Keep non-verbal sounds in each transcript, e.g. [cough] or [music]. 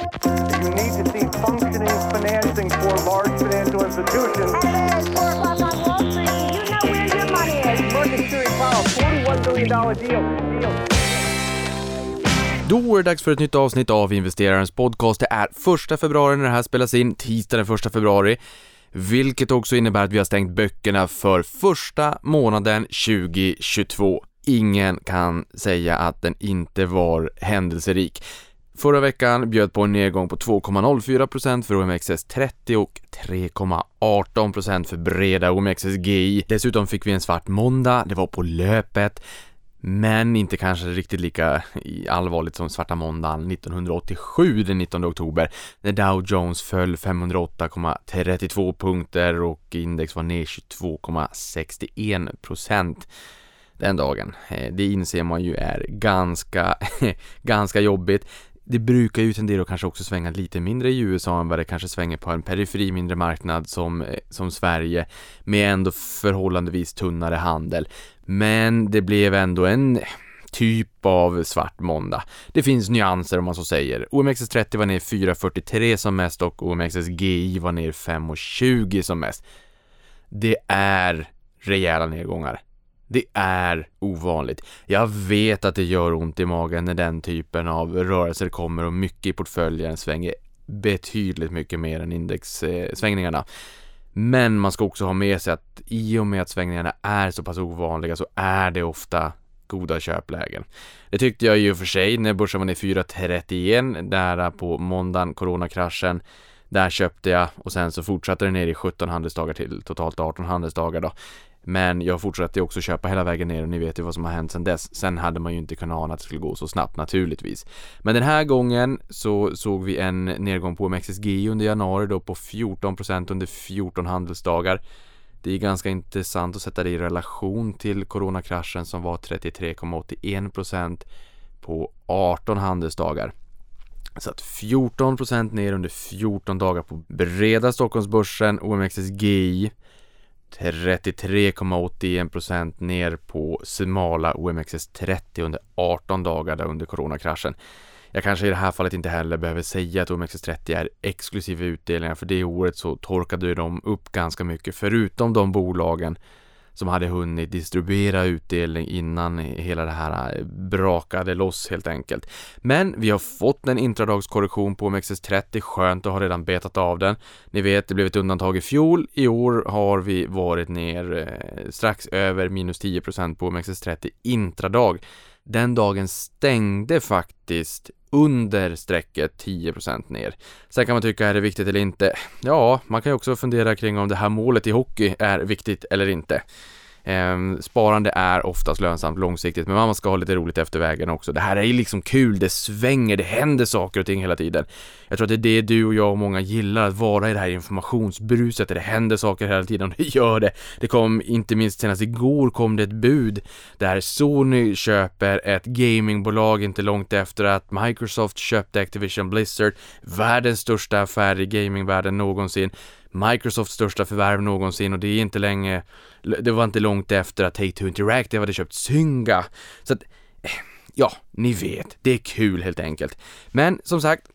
You need to see functioning financing for large financial institutions. Hello, it's 4 o'clock on Wall Street. You know where your money is. Market Security Powell, $41 billion deal. deal. Då är det dags för ett nytt avsnitt av Investerarens podcast. Det är första februari när det här spelas in, tisdag den första februari. Vilket också innebär att vi har stängt böckerna för första månaden 2022. Ingen kan säga att den inte var händelserik. Förra veckan bjöd på en nedgång på 2,04% för OMXS30 och 3,18% för breda OMXSGI. Dessutom fick vi en svart måndag, det var på löpet. Men inte kanske riktigt lika allvarligt som svarta måndagen 1987 den 19 oktober när Dow Jones föll 508,32 punkter och index var ner 22,61 procent den dagen. Eh, det inser man ju är ganska, [laughs] ganska jobbigt. Det brukar ju tendera att kanske också svänga lite mindre i USA än vad det kanske svänger på en periferi mindre marknad som, eh, som Sverige med ändå förhållandevis tunnare handel. Men det blev ändå en typ av svart måndag. Det finns nyanser om man så säger. OMXS30 var ner 4,43 som mest och OMXSGI var ner 5,20 som mest. Det är rejäla nedgångar. Det är ovanligt. Jag vet att det gör ont i magen när den typen av rörelser kommer och mycket i portföljen svänger betydligt mycket mer än indexsvängningarna. Eh, Men man ska också ha med sig att i och med att svängningarna är så pass ovanliga så är det ofta goda köplägen. Det tyckte jag ju för sig när börsen var ner 4.31 där på måndagen, coronakraschen. Där köpte jag och sen så fortsatte det ner i 17 handelsdagar till totalt 18 handelsdagar då. Men jag fortsatte också köpa hela vägen ner och ni vet ju vad som har hänt sedan dess. Sen hade man ju inte kunnat ana att det skulle gå så snabbt naturligtvis. Men den här gången så såg vi en nedgång på MXSG under januari då på 14% under 14 handelsdagar. Det är ganska intressant att sätta det i relation till coronakraschen som var 33,81% på 18 handelsdagar. Så att 14% ner under 14 dagar på breda Stockholmsbörsen, OMXSGI 33,81% ner på smala OMXS30 under 18 dagar där under coronakraschen. Jag kanske i det här fallet inte heller behöver säga att OMXS30 är exklusiva utdelningar för det året så torkade de upp ganska mycket förutom de bolagen som hade hunnit distribuera utdelning innan hela det här eh, brakade loss helt enkelt. Men vi har fått en intradagskorrektion på OMXS30, skönt att ha redan betat av den. Ni vet, det blev ett undantag i fjol. I år har vi varit ner eh, strax över minus 10% på OMXS30 intradag. Den dagen stängde faktiskt under strecket 10% ner. Sen kan man tycka, är det viktigt eller inte? Ja, man kan ju också fundera kring om det här målet i hockey är viktigt eller inte. Ehm, sparande är oftast lönsamt långsiktigt, men man ska ha lite roligt efter vägen också. Det här är ju liksom kul, det svänger, det händer saker och ting hela tiden. Jag tror att det är det du och jag och många gillar, att vara i det här informationsbruset, där det händer saker hela tiden och det gör det. Det kom, inte minst senast igår kom det ett bud där Sony köper ett gamingbolag inte långt efter att Microsoft köpte Activision Blizzard, världens största affär i gamingvärlden någonsin. Microsofts största förvärv någonsin och det är inte länge, det var inte långt efter att Take-Two Interactive hade köpt Zynga. Så att, eh, ja, ni vet, det är kul helt enkelt. Men som sagt,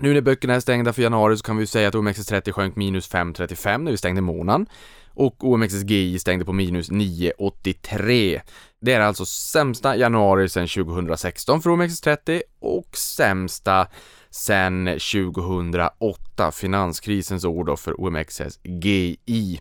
nu när böckerna är stängda för januari så kan vi säga att OMXS30 sjönk minus 5,35 när vi stängde månaden och OMXSGI stängde på minus 9,83. Det är alltså sämsta januari sedan 2016 för OMXS30 och sämsta sedan 2008, finanskrisens år då för OMXS-GI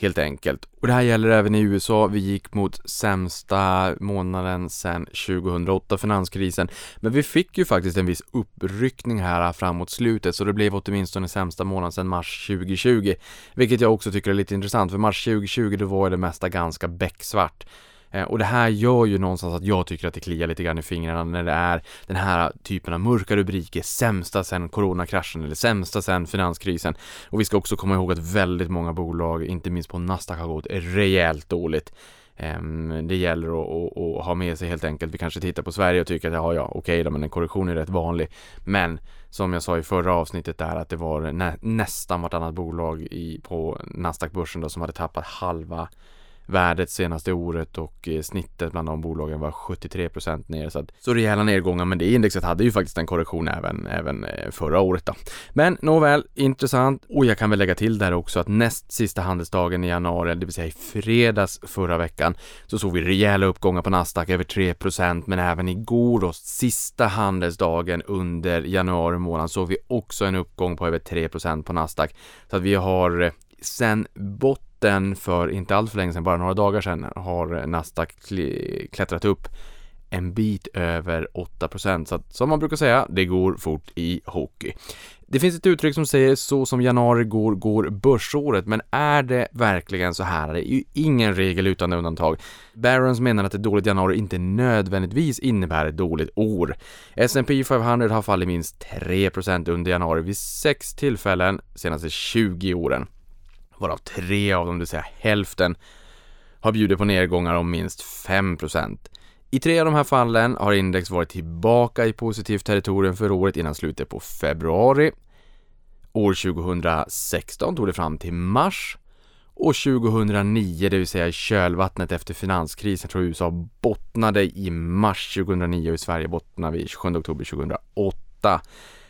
helt enkelt. Och det här gäller även i USA. Vi gick mot sämsta månaden sedan 2008, finanskrisen. Men vi fick ju faktiskt en viss uppryckning här framåt slutet, så det blev åtminstone sämsta månaden sedan mars 2020. Vilket jag också tycker är lite intressant, för mars 2020 då var det mesta ganska becksvart. Eh, och det här gör ju någonstans att jag tycker att det kliar lite grann i fingrarna när det är den här typen av mörka rubriker, sämsta sen coronakraschen eller sämsta sen finanskrisen. Och vi ska också komma ihåg att väldigt många bolag, inte minst på Nasdaq, har gått rejält dåligt. Ehm, det gäller att, att, att, ha med sig helt enkelt. Vi kanske tittar på Sverige och tycker att ja, ja, okej då, men en korrektion är rätt vanlig. Men som jag sa i förra avsnittet där att det var nä, nästan vartannat bolag i, på Nasdaq-börsen då som hade tappat halva värdet senaste året och eh, snittet bland de bolagen var 73% ner. Så, att, så rejäla nedgångar, men det indexet hade ju faktiskt en korrektion även, även eh, förra året då. Men nåväl, intressant och jag kan väl lägga till där också att näst sista handelsdagen i januari, det vill säga i fredags förra veckan, så såg vi rejäla uppgångar på Nasdaq över 3% men även igår då, sista handelsdagen under januari månad såg vi också en uppgång på över 3% på Nasdaq. Så att vi har eh, sen botten för inte allt för länge sedan, bara några dagar sedan, har Nasdaq klättrat upp en bit över 8%. Så att, som man brukar säga, det går fort i hockey. Det finns ett uttryck som säger så som januari går, går börsåret, men är det verkligen så här? Det är ju ingen regel utan undantag. Barons menar att ett dåligt januari inte nödvändigtvis innebär ett dåligt år. S&P 500 har fallit minst 3% under januari vid sex tillfällen senaste 20 åren, varav tre av dem, det vill säga hälften, har bjudit på nedgångar om minst 5%. I tre av de här fallen har index varit tillbaka i positivt territorium för året innan slutet på februari. År 2016 tog det fram till mars och 2009, det vill säga i kölvattnet efter finanskrisen, jag tror USA bottnade i mars 2009 och i Sverige bottnade vi 27 oktober 2008.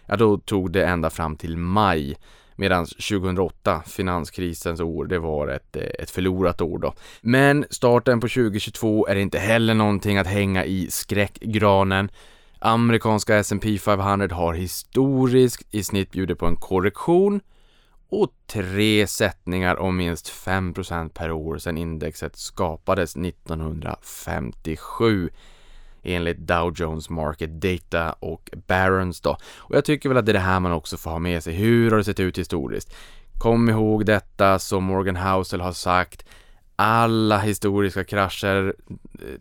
Ja, då tog det ända fram till maj Medan 2008, finanskrisens år, det var ett, eh, ett förlorat år då. Men starten på 2022 är inte heller någonting att hänga i skräckgranen. Amerikanska S&P 500 har historiskt i snitt bjudit på en korrektion och tre sättningar om minst 5% per år sedan indexet skapades 1957 enligt Dow Jones Market Data och Barons då. Och jag tycker väl att det är det här man också får ha med sig. Hur har det sett ut historiskt? Kom ihåg detta som Morgan Housel har sagt. Alla historiska krascher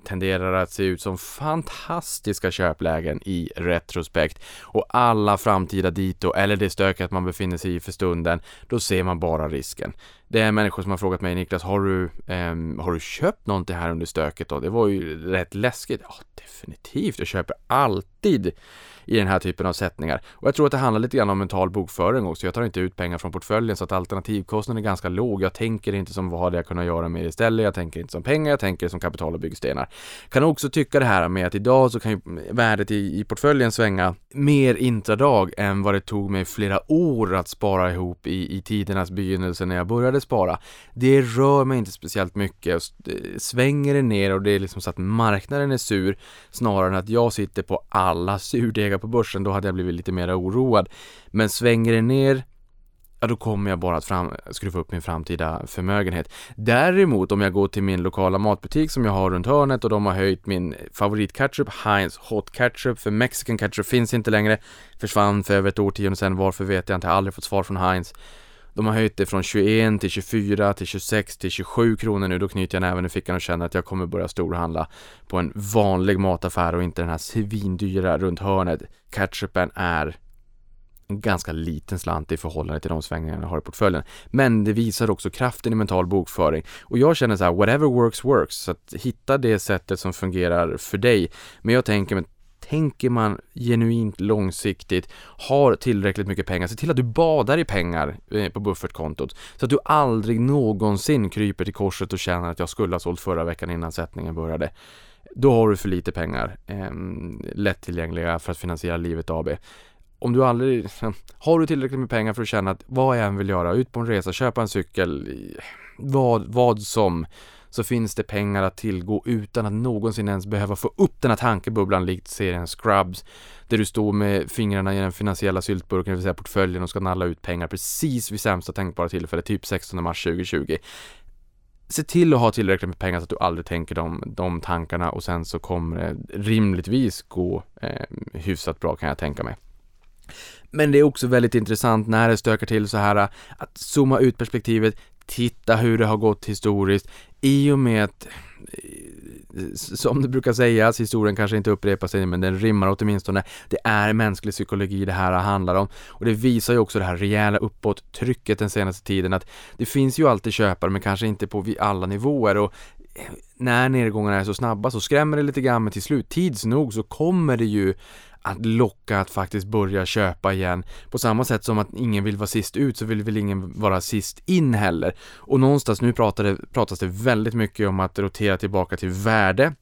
tenderar att se ut som fantastiska köplägen i retrospekt och alla framtida dito eller det stöket man befinner sig i för stunden, då ser man bara risken. Det är människor som har frågat mig, Niklas, har du, eh, har du köpt någonting här under stöket då? Det var ju rätt läskigt. Ja, definitivt. Jag köper alltid i den här typen av sättningar. Och jag tror att det handlar lite grann om mental bokföring också. Jag tar inte ut pengar från portföljen så att alternativkostnaden är ganska låg. Jag tänker inte som vad hade jag kunnat göra med det istället. Jag tänker inte som pengar, jag tänker som kapital och byggsten byggstenar. Kan också tycka det här med att idag så kan ju värdet i, i portföljen svänga mer intradag än vad det tog mig flera år att spara ihop i, i tidernas begynnelse när jag började spara. Det rör mig inte speciellt mycket. Eh, svänger det ner och det är liksom så att marknaden är sur snarare än att jag sitter på alla [laughs] surdegar på börsen, då hade jag blivit lite mer oroad. Men svänger det ner ja då kommer jag bara att fram, skruva upp min framtida förmögenhet. Däremot om jag går till min lokala matbutik som jag har runt hörnet och de har höjt min favoritketchup, Heinz Hot Ketchup, för Mexican Ketchup finns inte längre, försvann för över ett årtionde sedan, varför vet jag inte, jag har aldrig fått svar från Heinz. De har höjt det från 21 till 24 till 26 till 27 kronor nu. Då knyter jag näven i fickan och känner att jag kommer börja storhandla på en vanlig mataffär och inte den här svindyra runt hörnet. Ketchupen är en ganska liten slant i förhållande till de svängningarna jag har i portföljen. Men det visar också kraften i mental bokföring. Och jag känner så här, whatever works works. Så att hitta det sättet som fungerar för dig. Men jag tänker, men tänker man genuint långsiktigt, har tillräckligt mycket pengar, se till att du badar i pengar eh, på buffertkontot så att du aldrig någonsin kryper till korset och känner att jag skulle ha sålt förra veckan innan sättningen började. Då har du för lite pengar eh, lättillgängliga för att finansiera livet AB. Om du aldrig, liksom, har du tillräckligt med pengar för att känna att vad jag än vill göra, ut på en resa, köpa en cykel, vad, vad som så finns det pengar att tillgå utan att någonsin ens behöva få upp den här tankebubblan likt serien Scrubs där du står med fingrarna i den finansiella syltburken, det vill säga portföljen och ska nalla ut pengar precis vid sämsta tänkbara tillfälle, typ 16 mars 2020 se till att ha tillräckligt med pengar så att du aldrig tänker de, de tankarna och sen så kommer det rimligtvis gå eh, hyfsat bra kan jag tänka mig. Men det är också väldigt intressant när det stökar till så här äh, att zooma ut perspektivet, titta hur det har gått historiskt. I och med att eh, som det brukar sägas, historien kanske inte upprepar sig men den rimmar åtminstone. Det är mänsklig psykologi det här handlar om. Och det visar ju också det här rejäla uppåt-trycket den senaste tiden att det finns ju alltid köpare men kanske inte på alla nivåer. Och eh, när nedgångarna är så snabba så skrämmer det lite grann men till slut, tids nog så kommer det ju att locka att faktiskt börja köpa igen. På samma sätt som att ingen vill vara sist ut så vill väl ingen vara sist in heller. Och någonstans nu pratade, pratas det väldigt mycket om att rotera tillbaka till värde.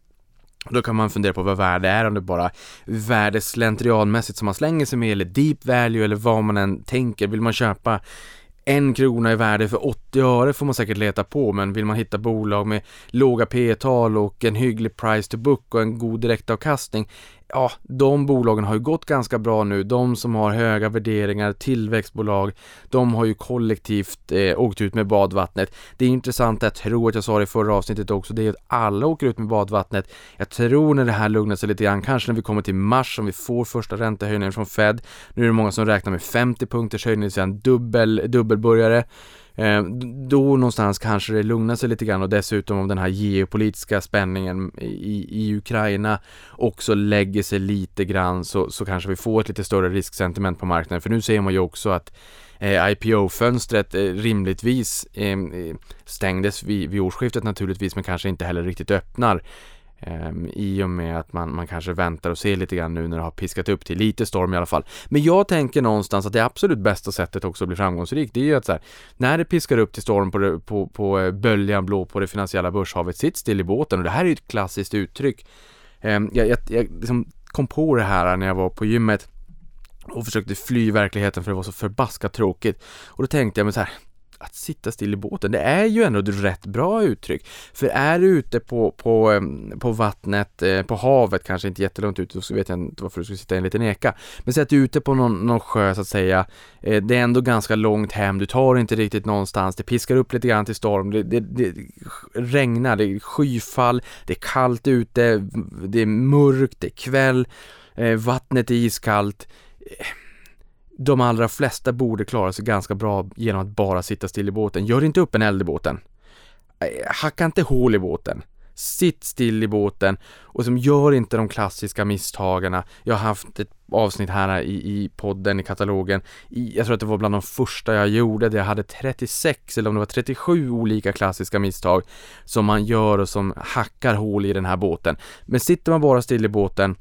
Då kan man fundera på vad värde är, om det bara värde slentrianmässigt som man slänger sig med eller deep value eller vad man än tänker. Vill man köpa en krona i värde för 80 öre får man säkert leta på, men vill man hitta bolag med låga P tal och en hygglig price to book och en god direktavkastning, ja, de bolagen har ju gått ganska bra nu. De som har höga värderingar, tillväxtbolag, de har ju kollektivt eh, åkt ut med badvattnet. Det är intressant, jag tror att jag sa det i förra avsnittet också, det är att alla åker ut med badvattnet. Jag tror när det här lugnar sig lite grann, kanske när vi kommer till mars, om vi får första räntehöjningen från Fed. Nu är det många som räknar med 50 punkters höjning, det vill säga en dubbel, dubbelbörjare. Eh, då någonstans kanske det lugnar sig lite grann och dessutom om den här geopolitiska spänningen i, i Ukraina också lägger sig lite grann så, så kanske vi får ett lite större risksentiment på marknaden. För nu ser man ju också att eh, IPO-fönstret eh, rimligtvis eh, eh, stängdes vid, vid årsskiftet naturligtvis men kanske inte heller riktigt öppnar. Um, I och med att man, man kanske väntar och ser lite grann nu när det har piskat upp till lite storm i alla fall. Men jag tänker någonstans att det absolut bästa sättet också att bli framgångsrik, det är ju att så här, när det piskar upp till storm på, det, på, på eh, böljan blå på det finansiella börshavet, sitt still i båten och det här är ju ett klassiskt uttryck. Um, jag jag, jag liksom kom på det här när jag var på gymmet och försökte fly verkligheten för det var så förbaskat tråkigt. Och då tänkte jag mig så här, att sitta still i båten, det är ju ändå ett rätt bra uttryck. För är du ute på, på, på vattnet, eh, på havet, kanske inte jättelångt ute, så vet jag inte varför du skulle sitta i en liten eka. Men säg att du är ute på någon, någon sjö så att säga, eh, det är ändå ganska långt hem, du tar inte riktigt någonstans, det piskar upp lite grann till storm, det, det, det regnar, det är skyfall, det är kallt ute, det är mörkt, det är kväll, eh, vattnet är iskallt de allra flesta borde klara sig ganska bra genom att bara sitta still i båten. Gör inte upp en eld i båten. Äh, hacka inte hål i båten. Sitt still i båten och som gör inte de klassiska misstagarna. Jag har haft ett avsnitt här i, i podden, i katalogen. I, jag tror att det var bland de första jag gjorde, där jag hade 36 eller om det var 37 olika klassiska misstag som man gör och som hackar hål i den här båten. Men sitter man bara still i båten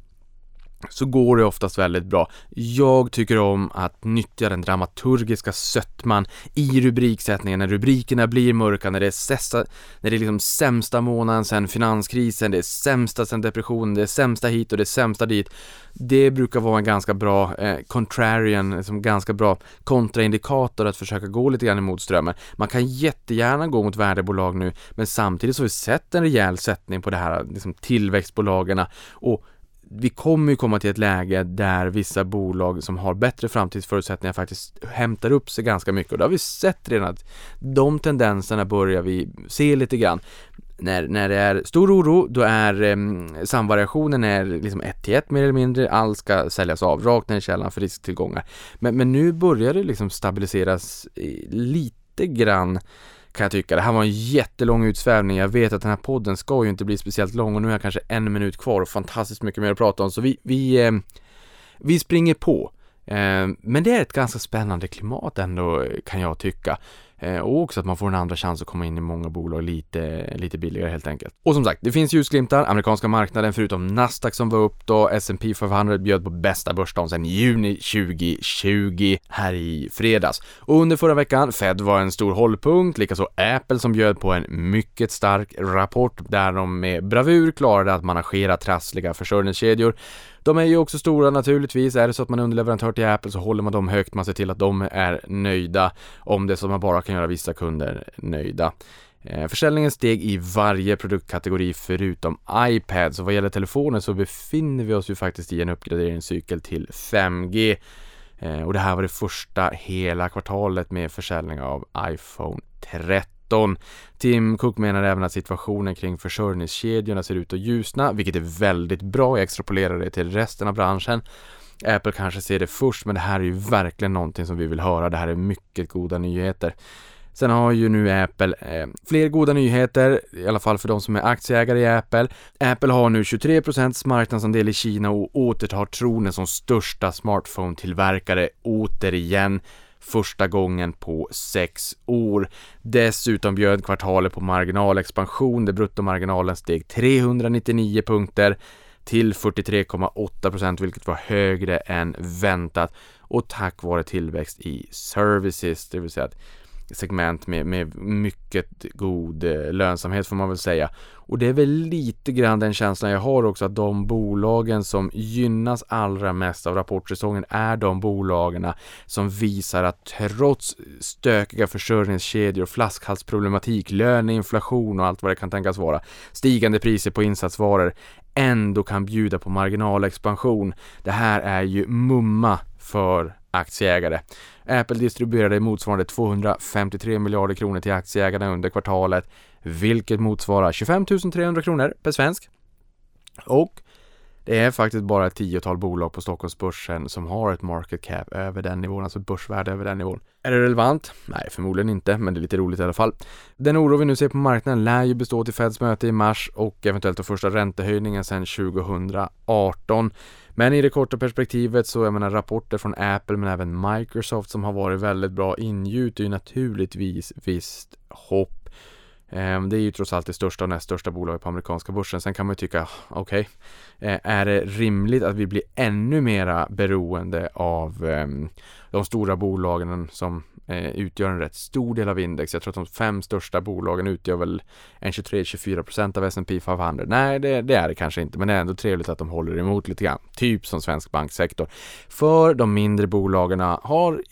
så går det oftast väldigt bra. Jag tycker om att nyttja den dramaturgiska sötman i rubriksättningen, när rubrikerna blir mörka, när det är, sessa, när det är liksom sämsta månaden sedan finanskrisen, det är sämsta sedan depressionen, det är sämsta hit och det är sämsta dit. Det brukar vara en ganska bra eh, contrarian, liksom ganska bra kontraindikator att försöka gå lite grann emot strömmen. Man kan jättegärna gå mot värdebolag nu, men samtidigt så har vi sett en rejäl sättning på det här liksom tillväxtbolagen och vi kommer ju komma till ett läge där vissa bolag som har bättre framtidsförutsättningar faktiskt hämtar upp sig ganska mycket och det har vi sett redan att de tendenserna börjar vi se lite grann. När, när det är stor oro, då är eh, samvariationen är liksom 1 till 1 mer eller mindre, allt ska säljas av rakt ner i källan för risktillgångar. Men, men nu börjar det liksom stabiliseras lite grann kan jag tycka. Det här var en jättelång utsvävning. Jag vet att den här podden ska ju inte bli speciellt lång och nu har jag kanske en minut kvar och fantastiskt mycket mer att prata om. Så vi, vi, eh, vi springer på. Eh, men det är ett ganska spännande klimat ändå kan jag tycka. Eh, och också att man får en andra chans att komma in i många bolag lite, lite billigare helt enkelt. Och som sagt, det finns ljusglimtar. Amerikanska marknaden, förutom Nasdaq som var upp då, S&P 500 bjöd på bästa börsdagen sedan juni 2020 här i fredags. Och under förra veckan, Fed var en stor hållpunkt, likaså Apple som bjöd på en mycket stark rapport där de med bravur klarade att managera trassliga försörjningskedjor de är ju också stora naturligtvis. Är det så att man är underleverantör till Apple så håller man dem högt. Man ser till att de är nöjda. Om det är så att man bara kan göra vissa kunder nöjda. Eh, försäljningen steg i varje produktkategori förutom iPad. Så vad gäller telefoner så befinner vi oss ju faktiskt i en uppgraderingscykel till 5G. Eh, och det här var det första hela kvartalet med försäljning av iPhone 13. 2019. Tim Cook menar även att situationen kring försörjningskedjorna ser ut att ljusna, vilket är väldigt bra. Jag extrapolerar det till resten av branschen. Apple kanske ser det först, men det här är ju verkligen någonting som vi vill höra. Det här är mycket goda nyheter. Sen har ju nu Apple eh, fler goda nyheter, i alla fall för de som är aktieägare i Apple. Apple har nu 23% marknadsandel i Kina och återtar tronen som största smartphone-tillverkare återigen första gången på sex år. Dessutom bjöd kvartalet på marginalexpansion där bruttomarginalen steg 399 punkter till 43,8% vilket var högre än väntat och tack vare tillväxt i services, det vill säga att segment med, med mycket god eh, lönsamhet får man väl säga. Och det är väl lite grann den känslan jag har också att de bolagen som gynnas allra mest av rapportsäsongen är de bolagen som visar att trots stökiga försörjningskedjor, flaskhalsproblematik, löneinflation och allt vad det kan tänkas vara, stigande priser på insatsvaror, ändå kan bjuda på marginalexpansion. Det här är ju mumma för aktieägare. Apple distribuerade motsvarande 253 miljarder kronor till aktieägarna under kvartalet, vilket motsvarar 25 300 kronor per svensk. Och det är faktiskt bara ett tiotal bolag på Stockholmsbörsen som har ett market cap över den nivån, alltså börsvärde över den nivån. Är det relevant? Nej, förmodligen inte, men det är lite roligt i alla fall. Den oro vi nu ser på marknaden lär ju bestå till Feds möte i mars och eventuellt den första räntehöjningen sedan 2018. Men i det korta perspektivet så, jag menar rapporter från Apple men även Microsoft som har varit väldigt bra ingjuter ju naturligtvis visst hopp. Ehm, det är ju trots allt det största och näst största bolaget på amerikanska börsen. Sen kan man ju tycka, okej, okay, är det rimligt att vi blir ännu mera beroende av ehm, de stora bolagen som eh, utgör en rätt stor del av index. Jag tror att de fem största bolagen utgör väl en 23-24% av S&P 500. Nej, det, det, är det kanske inte, men det är ändå trevligt att de håller emot lite grann. Typ som svensk banksektor. För de mindre bolagen har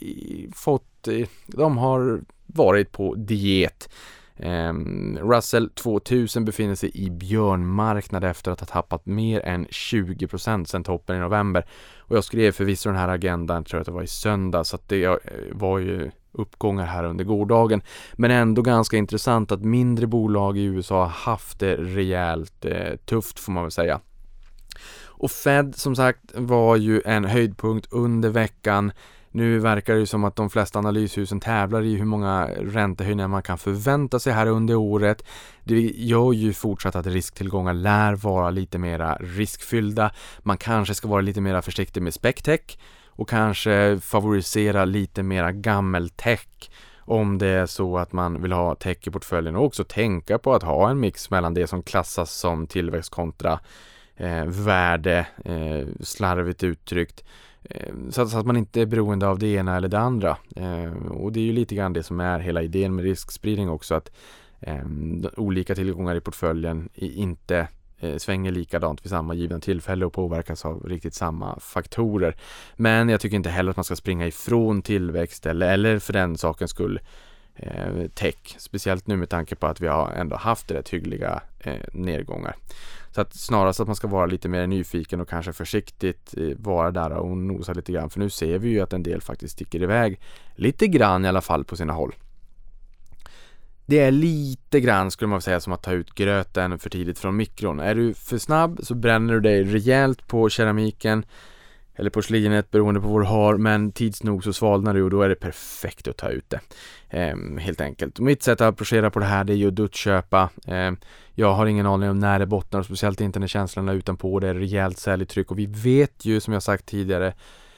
fått, eh, de har varit på diet. Ehm, Russell 2000 befinner sig i björnmarknad efter att ha tappat mer än 20% sedan toppen i november. Och jag skrev förvisso den här agendan, tror jag att det var i söndag, så att det eh, var ju uppgångar här under gårdagen. Men ändå ganska intressant att mindre bolag i USA har haft det rejält eh, tufft får man väl säga. Och Fed som sagt var ju en höjdpunkt under veckan. Nu verkar det ju som att de flesta analyshusen tävlar i hur många räntehöjningar man kan förvänta sig här under året. Det gör ju fortsatt att risktillgångar lär vara lite mera riskfyllda. Man kanske ska vara lite mera försiktig med spectech och kanske favorisera lite mera gammeltech om det är så att man vill ha tech i portföljen och också tänka på att ha en mix mellan det som klassas som tillväxt kontra eh, värde, eh, slarvigt uttryckt. Eh, så, att, man inte är beroende av det ena eller det andra. Eh, och det är ju lite grann det som är hela idén med riskspridning också att eh, olika tillgångar i portföljen inte eh, svänger likadant vid samma givna tillfälle och påverkas av riktigt samma faktorer. Men jag tycker inte heller att man ska springa ifrån tillväxt eller, eller för den sakens skull eh, tech, speciellt nu med tanke på att vi har ändå haft rätt hyggliga eh, nedgångar. Så att snarast att man ska vara lite mer nyfiken och kanske försiktigt eh, vara där och nosa lite grann. För nu ser vi ju att en del faktiskt sticker iväg lite grann i alla fall på sina håll. Det är lite grann skulle man säga som att ta ut gröten för tidigt från mikron. Är du för snabb så bränner du dig rejält på keramiken eller porslinet beroende på vad du har men tids nog så svalnar det och då är det perfekt att ta ut det. Ehm, helt enkelt. mitt sätt att approchera på det här det är ju att duttköpa. Ehm, jag har ingen aning om när det bottnar speciellt inte när känslorna utanpå det är rejält säljtryck och vi vet ju som jag sagt tidigare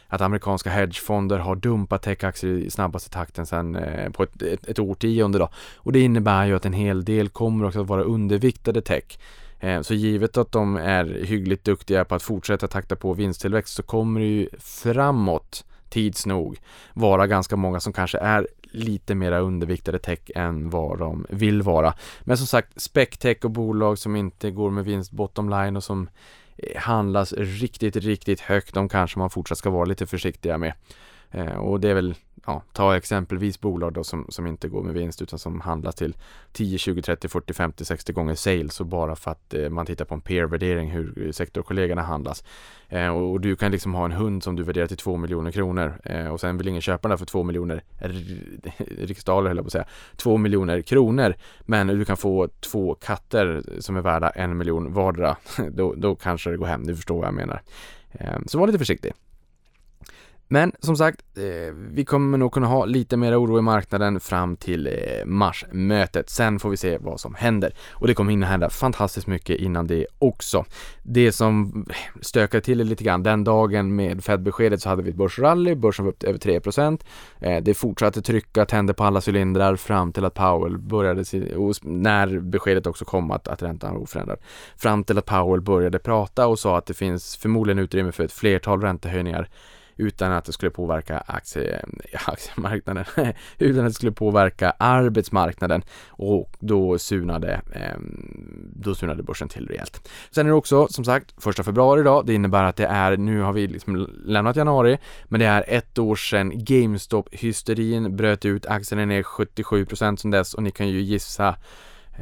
att amerikanska hedgefonder har dumpat techaktier i snabbaste takten sedan eh, på ett, ett, ett årtionde då. Och det innebär ju att en hel del kommer också att vara underviktade tech. Eh, så givet att de är hyggligt duktiga på att fortsätta takta på vinsttillväxt så kommer det ju framåt tids nog vara ganska många som kanske är lite mera underviktade tech än vad de vill vara. Men som sagt, spectech och bolag som inte går med vinst bottom line och som eh, handlas riktigt, riktigt högt, de kanske man fortsatt ska vara lite försiktiga med. Eh, och det är väl ja, ta exempelvis bolag då som, som inte går med vinst utan som handlas till 10, 20, 30, 40, 50, 60 gånger sales och bara för att eh, man tittar på en peer-värdering hur eh, sektorkollegorna handlas. Eh, och, och, du kan liksom ha en hund som du värderar till 2 miljoner kronor eh, och sen vill ingen köpa den för 2 miljoner [laughs] riksdaler höll jag på att säga, 2 miljoner kronor men du kan få två katter som är värda en miljon vardera. [laughs] då, då kanske det går hem, du förstår vad jag menar. Eh, så var lite försiktig. Men som sagt, eh, vi kommer nog kunna ha lite mer oro i marknaden fram till eh, marsmötet. Sen får vi se vad som händer. Och det kommer hinna hända fantastiskt mycket innan det också. Det som eh, stökade till det lite grann, den dagen med Fed-beskedet så hade vi ett börsrally, börsen var upp över 3%. Det fortsatte trycka, tände på alla cylindrar fram till att Powell började, när beskedet också kom att, att räntan var oförändrad. Fram till att Powell började prata och sa att det finns förmodligen utrymme för ett flertal räntehöjningar utan att det skulle påverka aktie, eh, [laughs] aktiemarknaden, [laughs] utan att det skulle påverka arbetsmarknaden och då sunade, ehm, då sunade börsen till rejält. Sen är det också som sagt första februari idag. Det innebär att det är, nu har vi liksom lämnat januari, men det är ett år sedan GameStop-hysterin bröt ut. Aktien är ner 77% sedan dess och ni kan ju gissa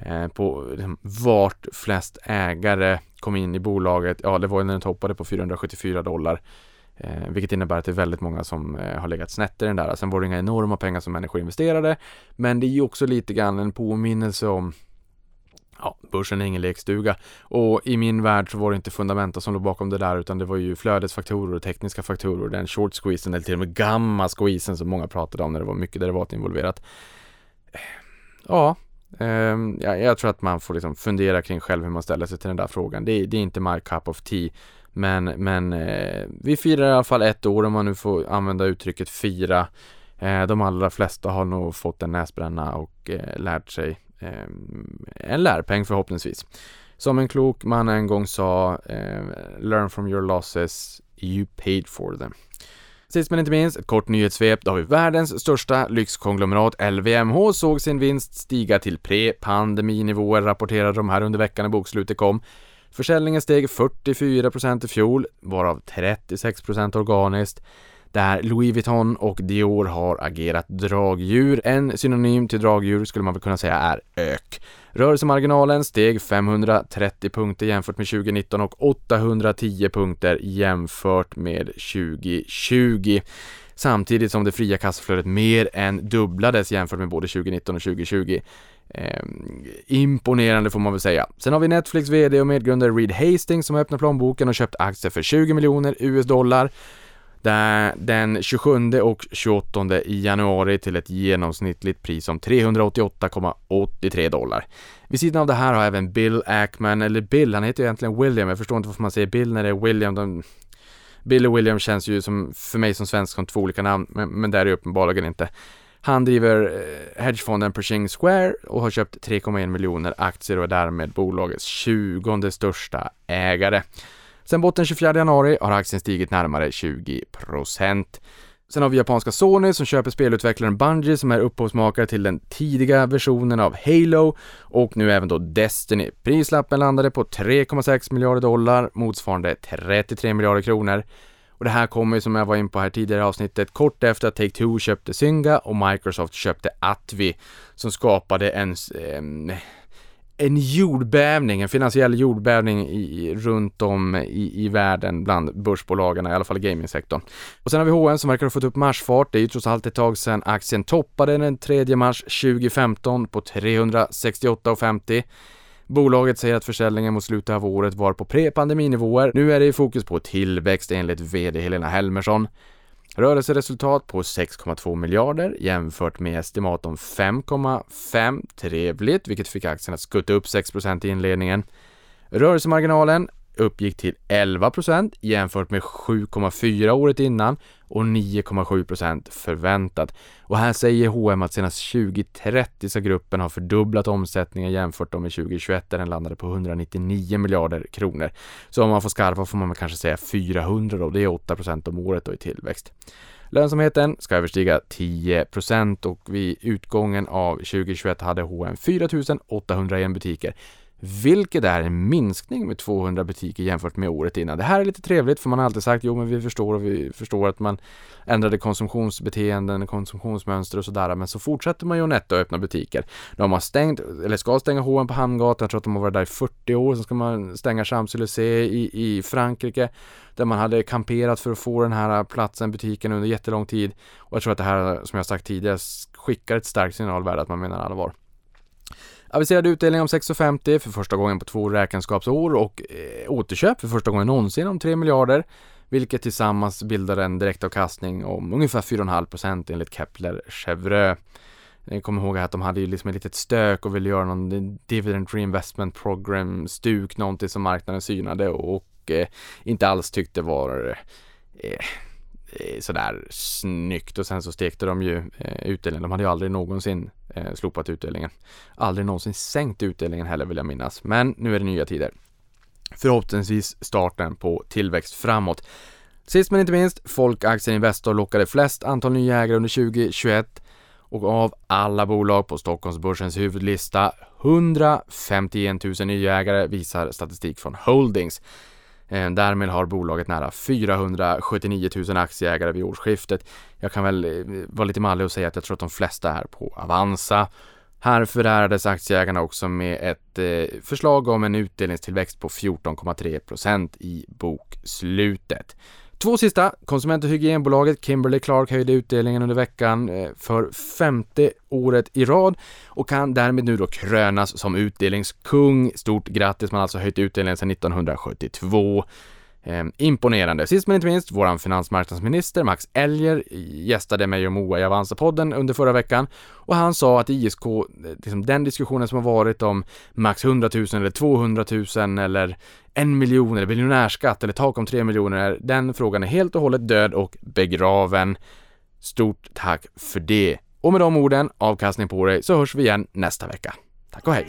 eh, på liksom, vart flest ägare kom in i bolaget. Ja, det var när den toppade på 474 dollar. Eh, vilket innebär att det är väldigt många som eh, har legat snett i den där. Sen var det inga enorma pengar som människor investerade, men det är ju också lite grann en påminnelse om Ja, börsen är ingen lekstuga och i min värld så var det inte fundamenta som låg bakom det där utan det var ju flödesfaktorer och tekniska faktorer, den short squeezen eller till och med gamma squeezen som många pratade om när det var mycket derivat involverat. Eh, ja, eh, jag tror att man får liksom fundera kring själv hur man ställer sig till den där frågan. Det är, det är inte my cup of tea men, men eh, vi firar i alla fall ett år om man nu får använda uttrycket fira. Eh, de allra flesta har nog fått en näsbränna och eh, lärt sig eh, en lärpeng förhoppningsvis. Som en klok man en gång sa, eh, learn from your losses, you paid for them. Sist men inte minst, ett kort nyhetssvep. Då har vi världens största lyxkonglomerat LVMH såg sin vinst stiga till pre-pandeminivåer, rapporterade de här under veckan när bokslutet kom. Försäljningen steg 44% i fjol, varav 36% organiskt där Louis Vuitton och Dior har agerat dragdjur. En synonym till dragdjur skulle man väl kunna säga är ök. Rörelsemarginalen steg 530 punkter jämfört med 2019 och 810 punkter jämfört med 2020 samtidigt som det fria kassaflödet mer än dubblades jämfört med både 2019 och 2020. Eh, imponerande får man väl säga. Sen har vi Netflix VD och medgrundare Reed Hastings som öppnat plånboken och köpt aktier för 20 miljoner US dollar den 27 och 28 januari till ett genomsnittligt pris om 388,83 dollar. Vid sidan av det här har även Bill Ackman, eller Bill, han heter ju egentligen William, jag förstår inte varför man säger Bill när det är William. De, Bill och William känns ju som, för mig som svensk som två olika namn, men, men det är det uppenbarligen inte. Han driver eh, hedgefonden Pershing Square och har köpt 3,1 miljoner aktier och är därmed bolagets 20 största ägare. Sen botten 24 januari har aktien stigit närmare 20% Sen har vi japanska Sony som köper spelutvecklaren Bungie som är upphovsmakare till den tidiga versionen av Halo och nu även då Destiny. Prislappen landade på 3,6 miljarder dollar motsvarande 33 miljarder kronor. Och det här kommer som jag var in på här tidigare i avsnittet kort efter att Take-Two köpte Zynga och Microsoft köpte Atvi som skapade en en jordbävning, en finansiell jordbävning i, runt om i, i världen bland börsbolagen, i alla fall i gamingsektorn. Och sen har vi H&M som verkar ha fått upp marsfart. Det är ju trots allt ett tag sedan aktien toppade den 3 mars 2015 på 368,50. Bolaget säger att försäljningen mot slutet av året var på pre-pandeminivåer. Nu är det i fokus på tillväxt enligt VD Helena Helmersson. Rörelseresultat på 6,2 miljarder jämfört med estimat om 5,5. Trevligt, vilket fick aktien att skutta upp 6% i inledningen. Rörelsemarginalen uppgick till 11% jämfört med 7,4 året innan och 9,7 förväntat. Och här säger H&M att senast 2030 ska gruppen ha fördubblat omsättningen jämfört med 2021 där den landade på 199 miljarder kronor. Så om man får skarpa får man kanske säga 400 då, det är 8% om året då i tillväxt. Lönsamheten ska överstiga 10% och vid utgången av 2021 hade H&M 4 801 butiker vilket är en minskning med 200 butiker jämfört med året innan. Det här är lite trevligt för man har alltid sagt jo men vi förstår och vi förstår att man ändrade konsumtionsbeteenden, konsumtionsmönster och sådär men så fortsätter man ju netto öppna butiker. De har stängt, eller ska stänga H&M på Hamngatan, jag tror att de har varit där i 40 år, sen ska man stänga Champs-Élysées i, i Frankrike där man hade kamperat för att få den här platsen, butiken under jättelång tid och jag tror att det här som jag sagt tidigare skickar ett starkt signalvärde att man menar allvar. Aviserad utdelning om 6,50 för första gången på två räkenskapsår och eh, återköp för första gången någonsin om 3 miljarder. vilket tillsammans bildar en direktavkastning om ungefär 4,5% enligt Kepler Chevreux. Kom kommer ihåg att de hade ju liksom ett litet stök och ville göra någon dividend reinvestment program stuk, någonting som marknaden synade och eh, inte alls tyckte var eh, eh sådär snyggt och sen så stekte de ju eh, utdelningen. De hade ju aldrig någonsin eh, slopat utdelningen. Aldrig någonsin sänkt utdelningen heller vill jag minnas. Men nu är det nya tider. Förhoppningsvis starten på tillväxt framåt. Sist men inte minst, Folkaktien Investor lockade flest antal nya ägare under 2021 och av alla bolag på Stockholmsbörsens huvudlista 151 000 nya ägare visar statistik från Holdings. Eh, därmed har bolaget nära 479 000 aktieägare vid årsskiftet. Jag kan väl eh, vara lite mallig och säga att jag tror att de flesta är på Avanza. Här förärades aktieägarna också med ett eh, förslag om en utdelningstillväxt på 14,3 procent i bokslutet. Två sista. Konsument och hygienbolaget Kimberly Clark höjde utdelningen under veckan eh, för femte året i rad och kan därmed nu då krönas som utdelningskung. Stort grattis, man har alltså höjt utdelningen sedan 1972. Eh, imponerande. Sist men inte minst, våran finansmarknadsminister Max Elger gästade mig och Moa i Avanza-podden under förra veckan och han sa att ISK, liksom den diskussionen som har varit om max 100 000 eller 200 000 eller en miljon eller miljonärskatt eller tak om tre miljoner, den frågan är helt och hållet död och begraven. Stort tack för det. Och med de orden, avkastning på dig, så hörs vi igen nästa vecka. Tack och hej!